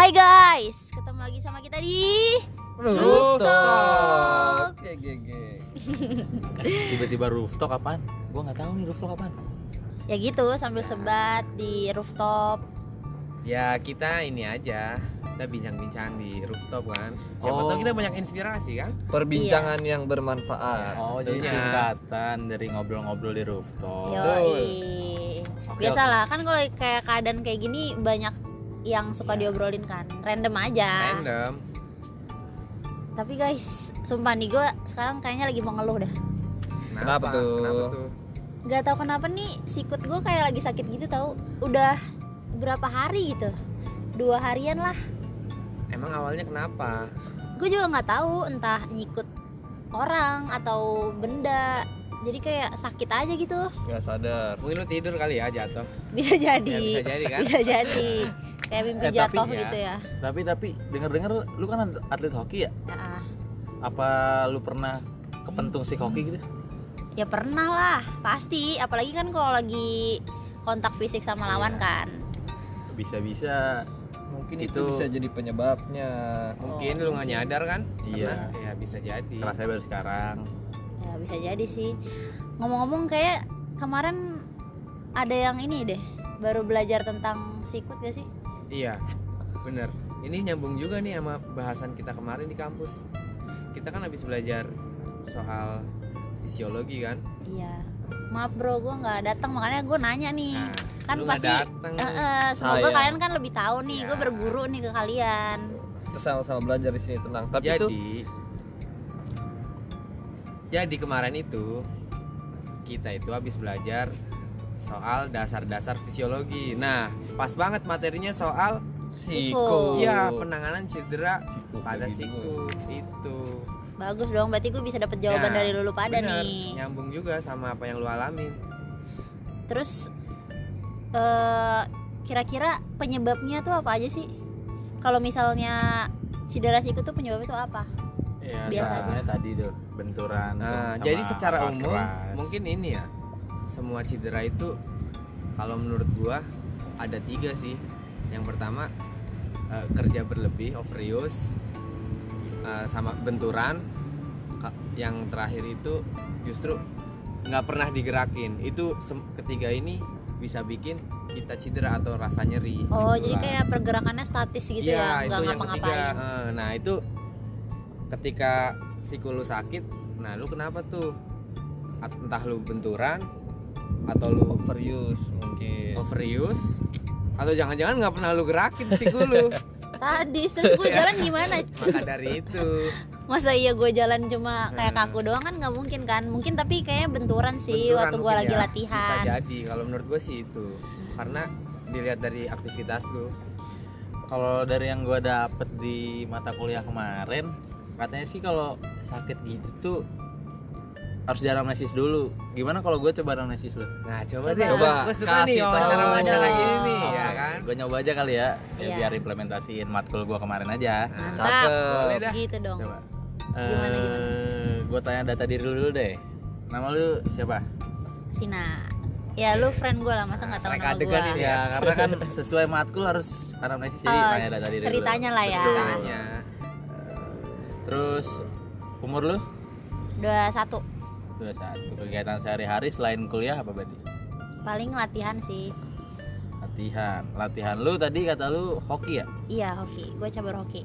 Hai guys, ketemu lagi sama kita di Rooftop. Tiba-tiba rooftop apaan? Gua nggak tahu nih rooftop apaan. Ya gitu sambil sebat di rooftop. Ya kita ini aja kita bincang-bincang di rooftop kan. Siapa Oh. tahu kita banyak inspirasi kan? Perbincangan yang bermanfaat. Oh, jadi singkatan dari ngobrol-ngobrol di rooftop. Yoi. Oke, Biasalah kan kalau kayak keadaan kayak gini banyak yang suka Iya. diobrolin kan. Random aja. Random. Tapi guys, sumpah nih gue sekarang kayaknya lagi mau ngeluh dah. Kenapa tuh? Kenapa tuh? Gak tahu kenapa nih sikut gue kayak lagi sakit gitu tau. Udah berapa hari gitu. Dua harian lah. Emang awalnya kenapa? gue juga nggak tahu entah nyikut orang atau benda jadi kayak sakit aja gitu Gak sadar. Mungkin lu tidur kali ya jatuh. bisa jadi Ya, bisa jadi kan? Bisa jadi kayak mimpi Eh, tapi jatuh ya. gitu ya Tapi tapi dengar-dengar lu kan atlet hoki ya? ya, Apa lu pernah kepentung stick hoki gitu? ya pernah lah pasti apalagi kan kalau lagi kontak fisik sama lawan Iya. kan Bisa-bisa Mungkin itu, Itu- bisa jadi penyebabnya. Mungkin Oh, lu nggak nyadar kan? Iya. Karena, Ya bisa jadi. kerasanya baru sekarang. ya bisa jadi sih ngomong-ngomong kayak kemarin ada yang ini deh baru belajar tentang sikut gak sih Iya. Bener. Ini nyambung juga nih sama bahasan kita kemarin di kampus. Kita kan habis belajar soal fisiologi kan. iya maaf bro gue nggak datang makanya gue nanya nih Nah, kan pasti dateng. Eh, eh, semoga Sayang. kalian kan lebih tahu nih Ya. gue berguru nih ke kalian Kita sama-sama belajar di sini tenang. Tapi jadi itu jadi kemarin itu kita itu habis belajar soal dasar-dasar fisiologi nah pas banget materinya soal Siku. ya penanganan cedera Siku pada gitu. siku itu bagus dong berarti gue bisa dapet jawaban Ya, dari lulu pada Bener, nih nyambung juga sama apa yang lu alamin terus eh kira-kira penyebabnya tuh apa aja sih kalau misalnya cedera siku tuh penyebabnya tuh apa Ya, Biasanya. tadi tuh benturan. nah sama jadi secara umum keras. mungkin ini ya semua cedera itu kalau menurut gua ada tiga sih. Yang pertama eh, kerja berlebih overuse eh, sama benturan. Yang terakhir itu justru nggak pernah digerakin. Itu ketiga ini bisa bikin kita cedera atau rasa nyeri oh jadi Benturan. kayak pergerakannya statis gitu ya Iya, nggak ngapa-ngapain. Eh, Nah, itu ketika siku lu sakit, nah lu kenapa tuh? Entah lu benturan atau lu overuse mungkin. overuse atau jangan-jangan nggak pernah lu gerakin siku lu. sadis terus gue jalan gimana Maka dari itu, masa iya gue jalan cuma kayak Hmm. kaku doang kan nggak mungkin kan mungkin tapi kayaknya benturan sih benturan waktu gue lagi ya. Bisa latihan jadi kalau menurut gue sih itu. Karena dilihat dari aktivitas lu. Kalau dari yang gua dapet di mata kuliah kemarin, katanya sih kalau sakit gitu tuh harus dianamnesis dulu. Gimana kalau gue coba anamnesis lu? Nah, coba, Coba. deh. Coba, Gue suka nih kasih tahu. wawancara-wawancara gini nih, Oh. ya kan? Gue nyoba aja kali ya, ya Iya. biar implementasiin matkul gua kemarin aja. mantap Cakep. Boleh dah. gitu dong Coba. Gimana, Gue tanya data diri lu dulu deh. Nama lu siapa? Sina ya lu friend gue lah masa nggak tahu nama gue ini Ya, karena kan sesuai matkul harus anamnesis jadi Oh, tanya data diri dulu. ceritanya lah ya Ceritanya. Terus umur lu? dua satu 21. Kegiatan sehari-hari selain kuliah apa berarti? paling latihan sih Latihan. Latihan lu tadi kata lu hoki ya? iya hoki gue cabar hoki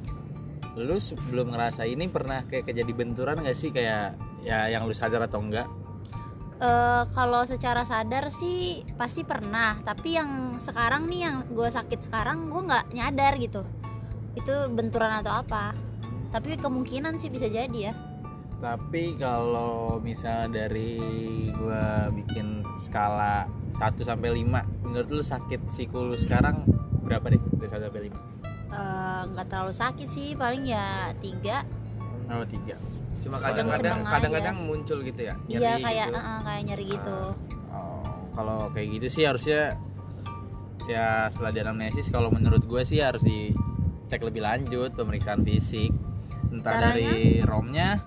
Lu sebelum ngerasa ini pernah kayak kejadi benturan gak sih kayak ya yang lu sadar atau enggak? Eh kalau secara sadar sih pasti pernah tapi yang sekarang nih yang gue sakit sekarang gue nggak nyadar gitu itu benturan atau apa tapi kemungkinan sih bisa jadi ya Tapi kalau misalnya dari gua bikin skala 1 sampai 5, menurut lu sakit siku lu sekarang berapa deh? Dari 1 sampai 5. Eh, nggak terlalu sakit sih paling ya tiga Oh, 3. Cuma kadang-kadang kadang-kadang muncul gitu ya. iya nyeri kayak gitu. eh, kayak nyeri gitu Oh, kalau kayak gitu sih harusnya ya setelah di anamnesis kalau menurut gue sih harus dicek lebih lanjut pemeriksaan fisik entah Caranya? dari romnya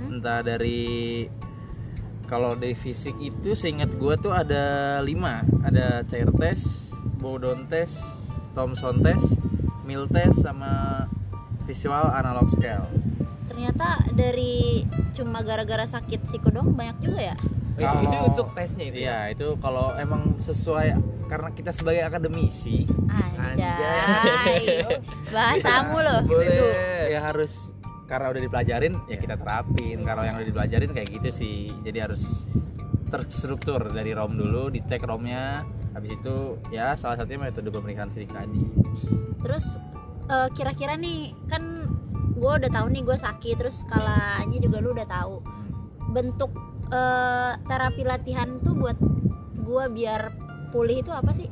Hmm? entah dari kalau dari fisik itu seingat gue tuh ada lima. Ada cair test, Bowdoin test, Thomson test, meal test sama visual analog scale. Ternyata dari cuma gara-gara sakit siku dong banyak juga ya? Itu, itu Kalau- untuk tesnya itu ya? Iya itu kalau emang sesuai karena kita sebagai akademisi. Anjay. Bahasamu loh. Itu ya harus karena udah dipelajarin ya kita terapin. Kalau yang udah dipelajarin kayak gitu sih. Jadi harus terstruktur dari ROM dulu dicek ROMnya. Habis itu ya salah satunya metode pemeriksaan fisik tadi. Terus eh, kira-kira nih kan gue udah tahu nih gue sakit terus skalanya juga lu udah tahu. Bentuk eh, terapi latihan tuh buat gue biar pulih itu apa sih?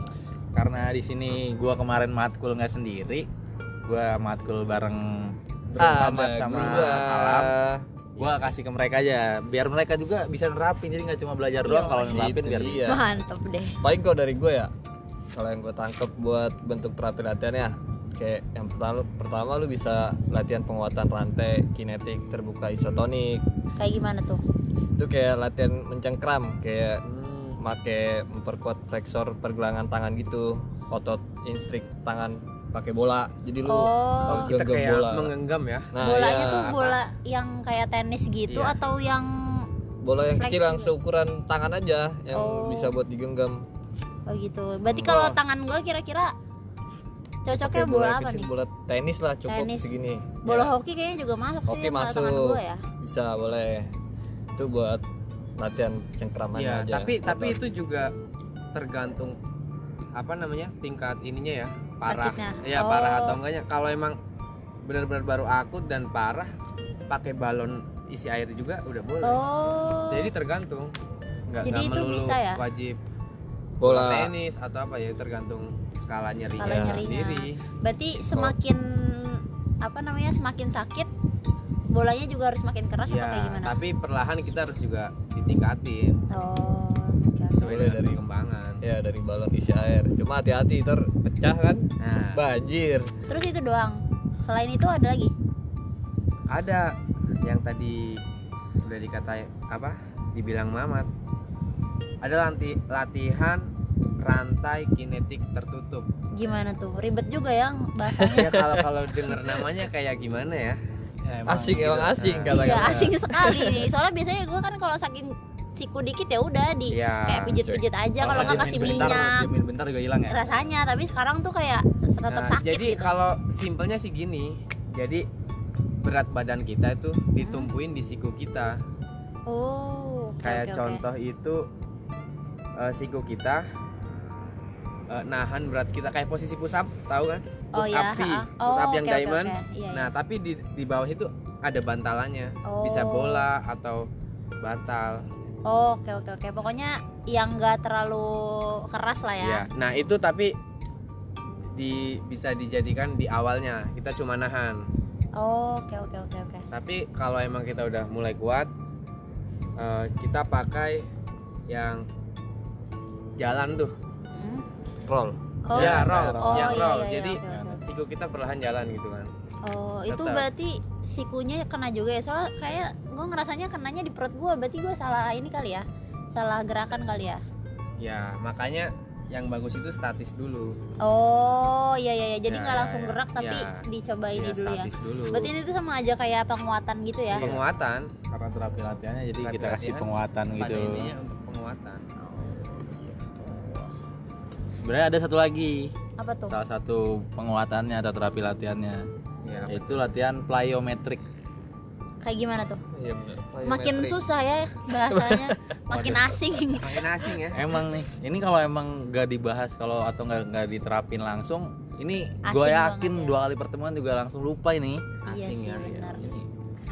Karena di sini gua kemarin matkul nggak sendiri gua matkul bareng Muhammad sama Alam. Gua kasih ke mereka aja biar mereka juga bisa nerapin. Jadi nggak cuma belajar doang Iya, kalau nerapin gitu, biar iya. bisa mantep deh. Paling kalau dari gue ya kalau yang gue tangkep buat bentuk terapi latihannya kayak yang pertama pertama lu bisa latihan penguatan rantai kinetik terbuka isotonik. Kayak gimana tuh? Itu kayak latihan mencengkram kayak Hmm. make memperkuat flexor pergelangan tangan gitu otot instrik tangan pakai bola jadi lu Oh. kita kayak bola. mengenggam ya Nah, bolanya iya. tuh bola yang kayak tenis gitu Iya. atau yang bola yang kecil yang seukuran tangan aja yang Oh. bisa buat digenggam oh gitu berarti Hmm. kalau Bola. tangan gue kira-kira cocoknya bola yang apa kecil, nih bola tenis lah cukup Tenis. segini bola Ya, hoki kayaknya juga masuk Hoki sih masuk. gue ya bisa boleh itu buat latihan cengkraman Iya, aja tapi tapi itu juga tergantung apa namanya tingkat ininya ya parah Sakitnya. ya Oh. parah atau enggaknya kalau emang benar-benar baru akut dan parah pakai balon isi air juga udah boleh oh jadi tergantung nggak Jadi nggak itu melulu bisa ya? wajib bola tenis atau apa ya tergantung skala nyerinya Skala nyerinya. sendiri berarti semakin apa namanya semakin sakit bolanya juga harus makin keras atau kayak ya gimana tapi perlahan kita harus juga ditingkatin oh. Sesuai dari- perkembangan. ya dari balon isi air. Cuma hati-hati ntar pecah kan? Nah. Banjir. Terus itu doang. Selain itu ada lagi? Ada. Yang tadi udah dikatai apa? Dibilang Mamat. Ada lanti, latihan rantai kinetik tertutup. Gimana tuh? Ribet juga yang bahasanya. Ya kalau kalau denger namanya kayak gimana ya? Ya, emang asing gitu. emang asing Nah. kata-kata. Iya asing sekali nih. Soalnya biasanya gue kan kalau sakit siku dikit ya udah di Iya, kayak pijit-pijit aja. Kalau nggak kasih bentar, minyak. diemin bentar juga hilang ya? Rasanya tapi sekarang tuh kayak tetap Nah, sakit jadi gitu. kalau simpelnya sih gini jadi berat badan kita itu ditumpuin di siku kita. Oh oke, kayak oke. contoh itu eh, siku kita eh, nahan berat kita. Kayak posisi push up tahu kan? Oh push ya up V ha-ha. push up Oh, yang oke, oke, diamond. oke. Iya, nah iya. tapi di di bawah itu ada bantalannya. Bisa Oh. bola atau bantal Oh, oke oke oke. Pokoknya yang nggak terlalu keras lah ya. Iya. nah itu tapi di bisa dijadikan di awalnya. Kita cuma nahan. Oh oke oke oke oke. Tapi kalau emang kita udah mulai kuat eh, kita pakai yang jalan tuh. Hmm. roll. Oh ya roll. oh, yang iya, roll. iya, iya, jadi oke, oke. siku kita perlahan jalan gitu kan. Oh itu tetap. berarti sikunya kena juga ya. Soalnya kayak gue ngerasanya kenanya di perut gue berarti gue salah ini kali ya? Salah gerakan kali ya? Ya makanya yang bagus itu statis dulu. Oh iya iya iya. Jadi Ya, nggak ya, langsung ya. gerak tapi Ya. dicoba ini Ya, dulu ya. statis dulu. Berarti ini tuh sama aja kayak penguatan gitu ya? Iya. penguatan. Karena terapi latihannya jadi Terapi kita kasih penguatan pada gitu. intinya untuk penguatan. Sebenarnya ada satu lagi. Apa tuh? Salah satu penguatannya atau terapi latihannya ya yaitu latihan plyometric. Kayak gimana tuh? Iya benar makin susah ya bahasanya. Makin asing. Makin asing ya. Emang nih ini kalau emang gak dibahas kalau atau nggak nggak diterapin langsung ini gue yakin ya. dua kali pertemuan juga langsung lupa ini. Iya Asing sih ya, Ini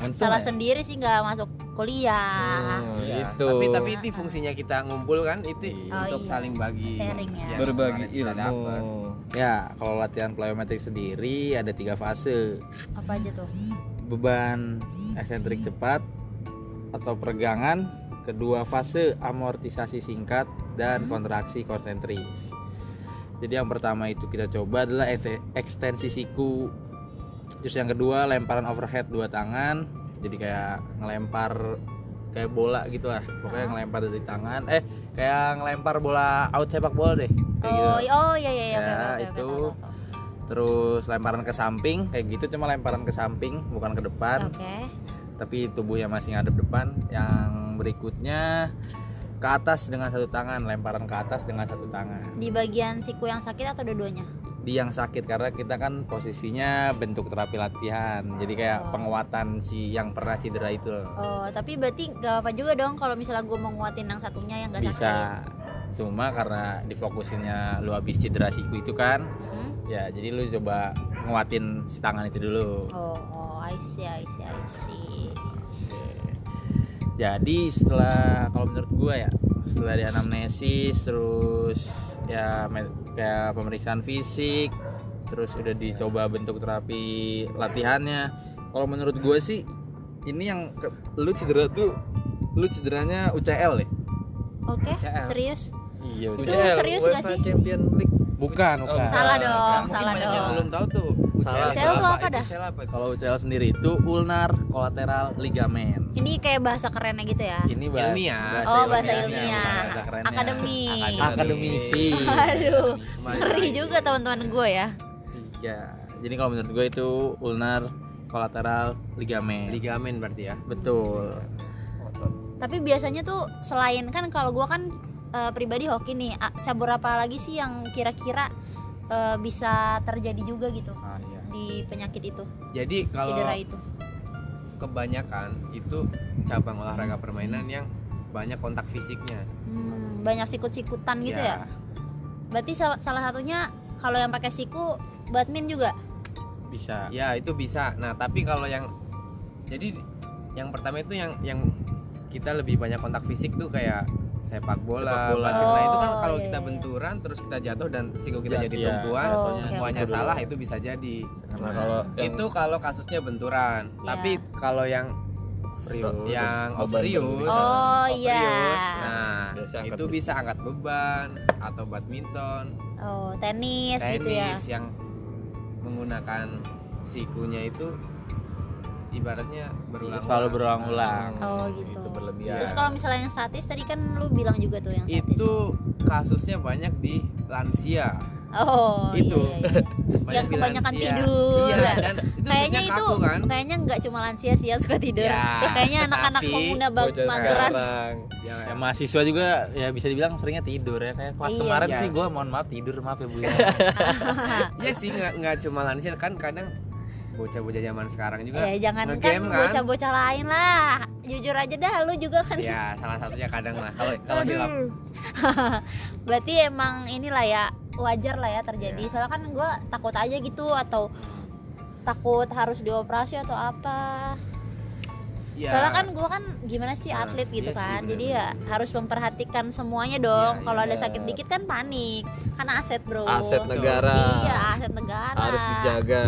untung salah ya. sendiri sih nggak masuk kuliah. Hmm, Ya, itu tapi tapi itu fungsinya kita ngumpul kan itu Oh, untuk iya. saling bagi Sharing ya. berbagi ilmu. Ya kalau latihan plyometric sendiri ada tiga fase. Apa aja tuh? Beban eksentrik cepat atau peregangan kedua fase amortisasi singkat dan Hmm. kontraksi konsentris. Jadi yang pertama itu kita coba adalah ekste- ekstensi siku. Terus yang kedua lemparan overhead dua tangan. Jadi kayak ngelempar kayak bola gitu lah pokoknya Ah. ngelempar dari tangan. Eh kayak ngelempar bola out sepak bola deh kayak oh gitu. oh iya iya iya Ya, oke oke itu. tahu, tahu. terus lemparan ke samping kayak gitu cuma lemparan ke samping bukan ke depan. Oke. Tapi tubuhnya masih ngadep depan. Yang berikutnya ke atas dengan satu tangan lemparan ke atas dengan satu tangan. Di bagian siku yang sakit atau dua-duanya? Di yang sakit karena kita kan posisinya bentuk terapi latihan. Jadi kayak Oh. penguatan si yang pernah cedera itu. Loh. oh tapi berarti gak apa juga dong kalau misalnya gue mau nguatin yang satunya yang gak sakit. bisa cuma karena difokusinnya lu habis cedera siku itu kan Mm-mm. ya jadi lu coba nguatin si tangan itu dulu. Oh oh I see I see I see. Jadi setelah kalau menurut gua ya setelah di anamnesis terus ya kayak pemeriksaan fisik terus udah dicoba bentuk terapi latihannya kalau menurut gua sih ini yang ke- lu cedera tuh lu cederanya UCL ya oke UCL. serius iya Itu UCL, serius UEFA nggak sih? Champion League. Bukan Oh, bukan. Salah dong salah banyak yang dong. belum tahu tuh. Salah. UCL tuh apa dah? UCL apa itu? kalau UCL sendiri itu ulnar collateral ligament. Ini kayak bahasa kerennya gitu ya? Ini bah- Ilmiah. oh bahasa ilmiah bahasa kerennya. akademi. Akademisi aduh ngeri juga teman-teman gue ya. Iya. Jadi kalau menurut gue itu ulnar collateral ligament. Ligamen berarti ya? Betul. Tapi biasanya tuh selain kan kalau gue kan eh, pribadi hoki nih. Cabur apa lagi sih yang kira-kira eh, bisa terjadi juga gitu ah, iya. di penyakit itu? Jadi kalau cedera itu. kebanyakan itu cabang olahraga permainan yang banyak kontak fisiknya. Hmm, banyak sikut-sikutan gitu ya? Berarti sa- salah satunya kalau yang pakai siku badmin juga? Bisa. Ya itu bisa. Nah tapi kalau yang jadi yang pertama itu yang yang kita lebih banyak kontak fisik tuh kayak sepak bola, Sepak bola. basket. Nah, itu kan Oh, kalau iya, kita iya. benturan terus kita jatuh dan siku kita Iya, jadi iya. tumpuan, Oh, semuanya dulu. salah itu bisa jadi. Nah, kalau yang Itu kalau kasusnya benturan. Iya. Tapi kalau yang Overius. yang overius, berbeda. Oh, iya. Nah, Biasa itu bisa angkat beban atau badminton, oh tenis, gitu ya tenis yang menggunakan sikunya itu ibaratnya berulang Selalu berulang-ulang. oh gitu. Itu berlebihan. Terus kalau misalnya yang statis tadi kan lu bilang juga tuh yang statis. Itu kasusnya banyak di lansia. Oh itu. iya, iya. yang kebanyakan lansia. tidur. Iya dan itu kayaknya itu kaku kan? kayaknya nggak cuma lansia sih yang suka tidur. Ya, kayaknya anak-anak pemuda bocah mageran. Ya, ya. Mahasiswa juga ya bisa dibilang seringnya tidur ya. Kayak kelas Iya. kemarin Iya. sih gue mohon maaf tidur maaf ya bu ya. Iya sih nggak nggak cuma lansia. Kan kadang bocah-bocah zaman sekarang juga ya jangan kan kan? bocah-bocah lain lah. Jujur aja dah lu juga kan. Ya salah satunya kadang lah. Kalau kalau hilap berarti emang inilah ya wajar lah ya terjadi. Iya. soalnya kan gue takut aja gitu atau takut harus dioperasi atau apa. Ya, soalnya kan gue kan gimana sih Nah, atlet gitu iya sih, kan. bener-bener. jadi ya harus memperhatikan semuanya dong. Iya, kalau ada iya. sakit dikit kan panik kan aset bro. Aset negara. Iya aset negara. Harus dijaga.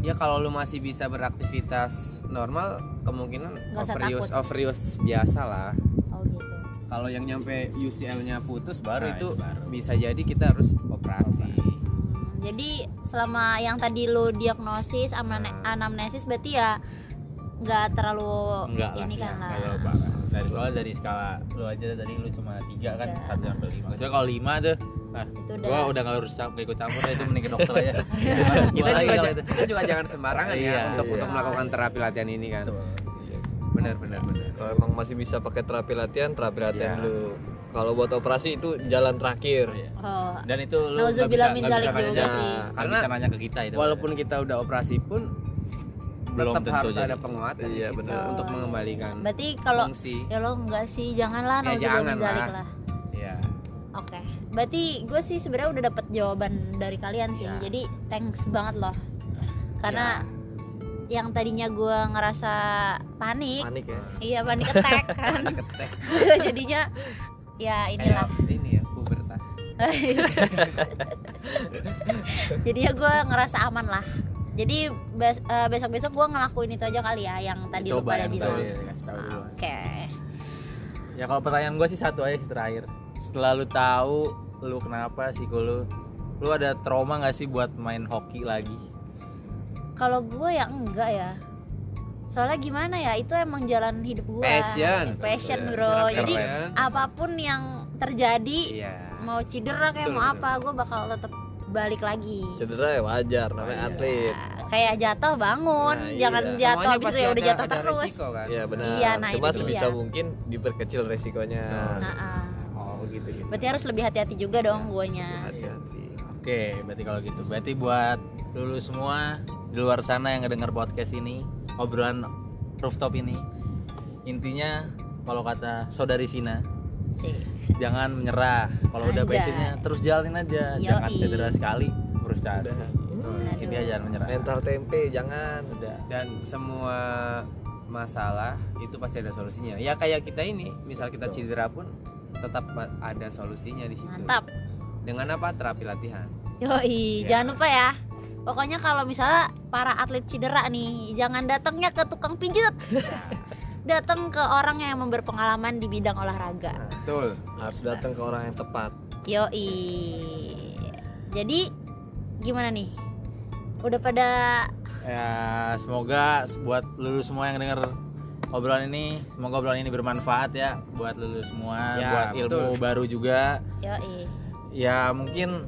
Ya kalau lu masih bisa beraktivitas normal kemungkinan Nggak usah overius takut. overius biasa lah oh gitu kalau yang nyampe UCL-nya putus baru Nah, itu itu baru. bisa jadi kita harus operasi Hmm, jadi selama yang tadi lu diagnosis amne- Nah. anamnesis berarti ya nggak terlalu enggak lah ini ya, kan lah enggak terlalu parah. dari soalnya dari skala lu aja tadi lu cuma tiga kan Tiga. satu sampai lima kalau lima tuh nah itu gua udah udah nggak harus cam- ikut campur deh, itu mending ke dokter aja kita Gua lagi juga kalau ja- itu. kita juga jangan sembarangan ya Iya, untuk iya. untuk melakukan terapi latihan ini kan Betul. benar benar benar kalau emang masih bisa pakai terapi latihan terapi latihan Iya. dulu kalau buat operasi itu jalan terakhir Iya. oh, dan itu lu nggak bisa nggak bisa juga nanya sih. nggak Karena bisa nanya ke kita itu walaupun kita udah operasi pun Belum tetap harus jadi. ada penguatan di Iya, situ benar. untuk mengembalikan berarti kalau fungsi ya lo enggak sih janganlah Ya, jangan lah. lah ya Oke, berarti gue sih sebenarnya udah dapet jawaban dari kalian sih. Iya. Jadi thanks banget loh. Karena yang tadinya gue ngerasa panik, panik ya iya panik attack kan. ketek Jadinya ya kayak inilah. ini ya pubertas Jadinya gue ngerasa aman lah. Jadi bes- eh, besok-besok gue ngelakuin itu aja kali ya yang tadi lu coba pada yang bilang. Oke. ya kalau pertanyaan gue sih satu aja sih terakhir setelah lu tahu lu kenapa sih lu lu ada trauma nggak sih buat main hoki lagi Kalau gue ya enggak ya. Soalnya gimana ya, itu emang jalan hidup gue. Passion. Passion, Betul. bro. Sangat Jadi keren. apa pun yang terjadi iya mau cedera kayak Betul, mau betul. apa gue bakal tetap balik lagi cedera ya wajar namanya Wajar. atlet Nah, kayak jatuh bangun Nah, iya. jangan jatuh Semuanya habis itu pasti ya udah jatuh terus resiko kan ya benar Iya, nah cuma itu sebisa dia. mungkin diperkecil resikonya Nah-ah. oh gitu gitu. Berarti harus lebih hati-hati juga dong guanya hati-hati. Oke berarti kalau gitu. Berarti buat dulu semua di luar sana yang ngedenger podcast ini obrolan rooftop ini intinya kalau kata saudari Sina sih jangan menyerah. Kalau udah passionnya terus jalanin aja. Yoi. jangan cedera sekali frustasi Udah. ini aja jangan menyerah. Mental tempe jangan. Udah. Dan semua masalah itu pasti ada solusinya. Ya kayak kita ini misal kita cedera pun tetap ada solusinya di situ. Mantap. Dengan apa? Terapi latihan. Yoi Ya. jangan lupa ya. Pokoknya kalau misalnya para atlet cedera nih jangan datangnya ke tukang pijet. Datang ke orang yang berpengalaman di bidang olahraga. Betul. Harus datang ke orang yang tepat. Yoi. Jadi gimana nih? Udah pada ya semoga buat lulu semua yang denger obrolan ini semoga obrolan ini bermanfaat ya buat lulu semua Ya, buat ilmu betul. baru juga. Yoi. Ya mungkin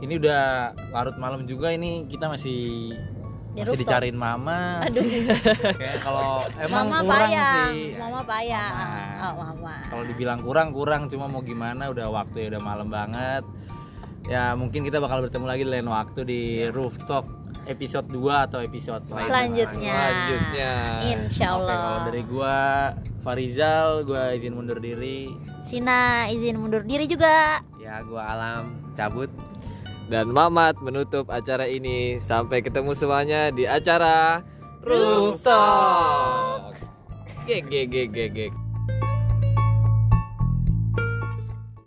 ini udah larut malam juga ini kita masih Di masih rooftop. dicariin mama. Aduh. Kayak kalau emang mama kurang payah. sih. Mama payah. Mama. oh mama. Kalau dibilang kurang kurang cuma mau gimana udah waktu ya udah malam banget. Ya mungkin kita bakal bertemu lagi lain waktu di rooftop episode 2 atau episode selanjutnya. Selanjutnya. insya Oke, Allah kalau dari gua Farizal, gua izin mundur diri. Sina izin mundur diri juga. Ya gua alam cabut. Dan Mamat menutup acara ini. Sampai ketemu semuanya di acara rooftop. Geg geg geg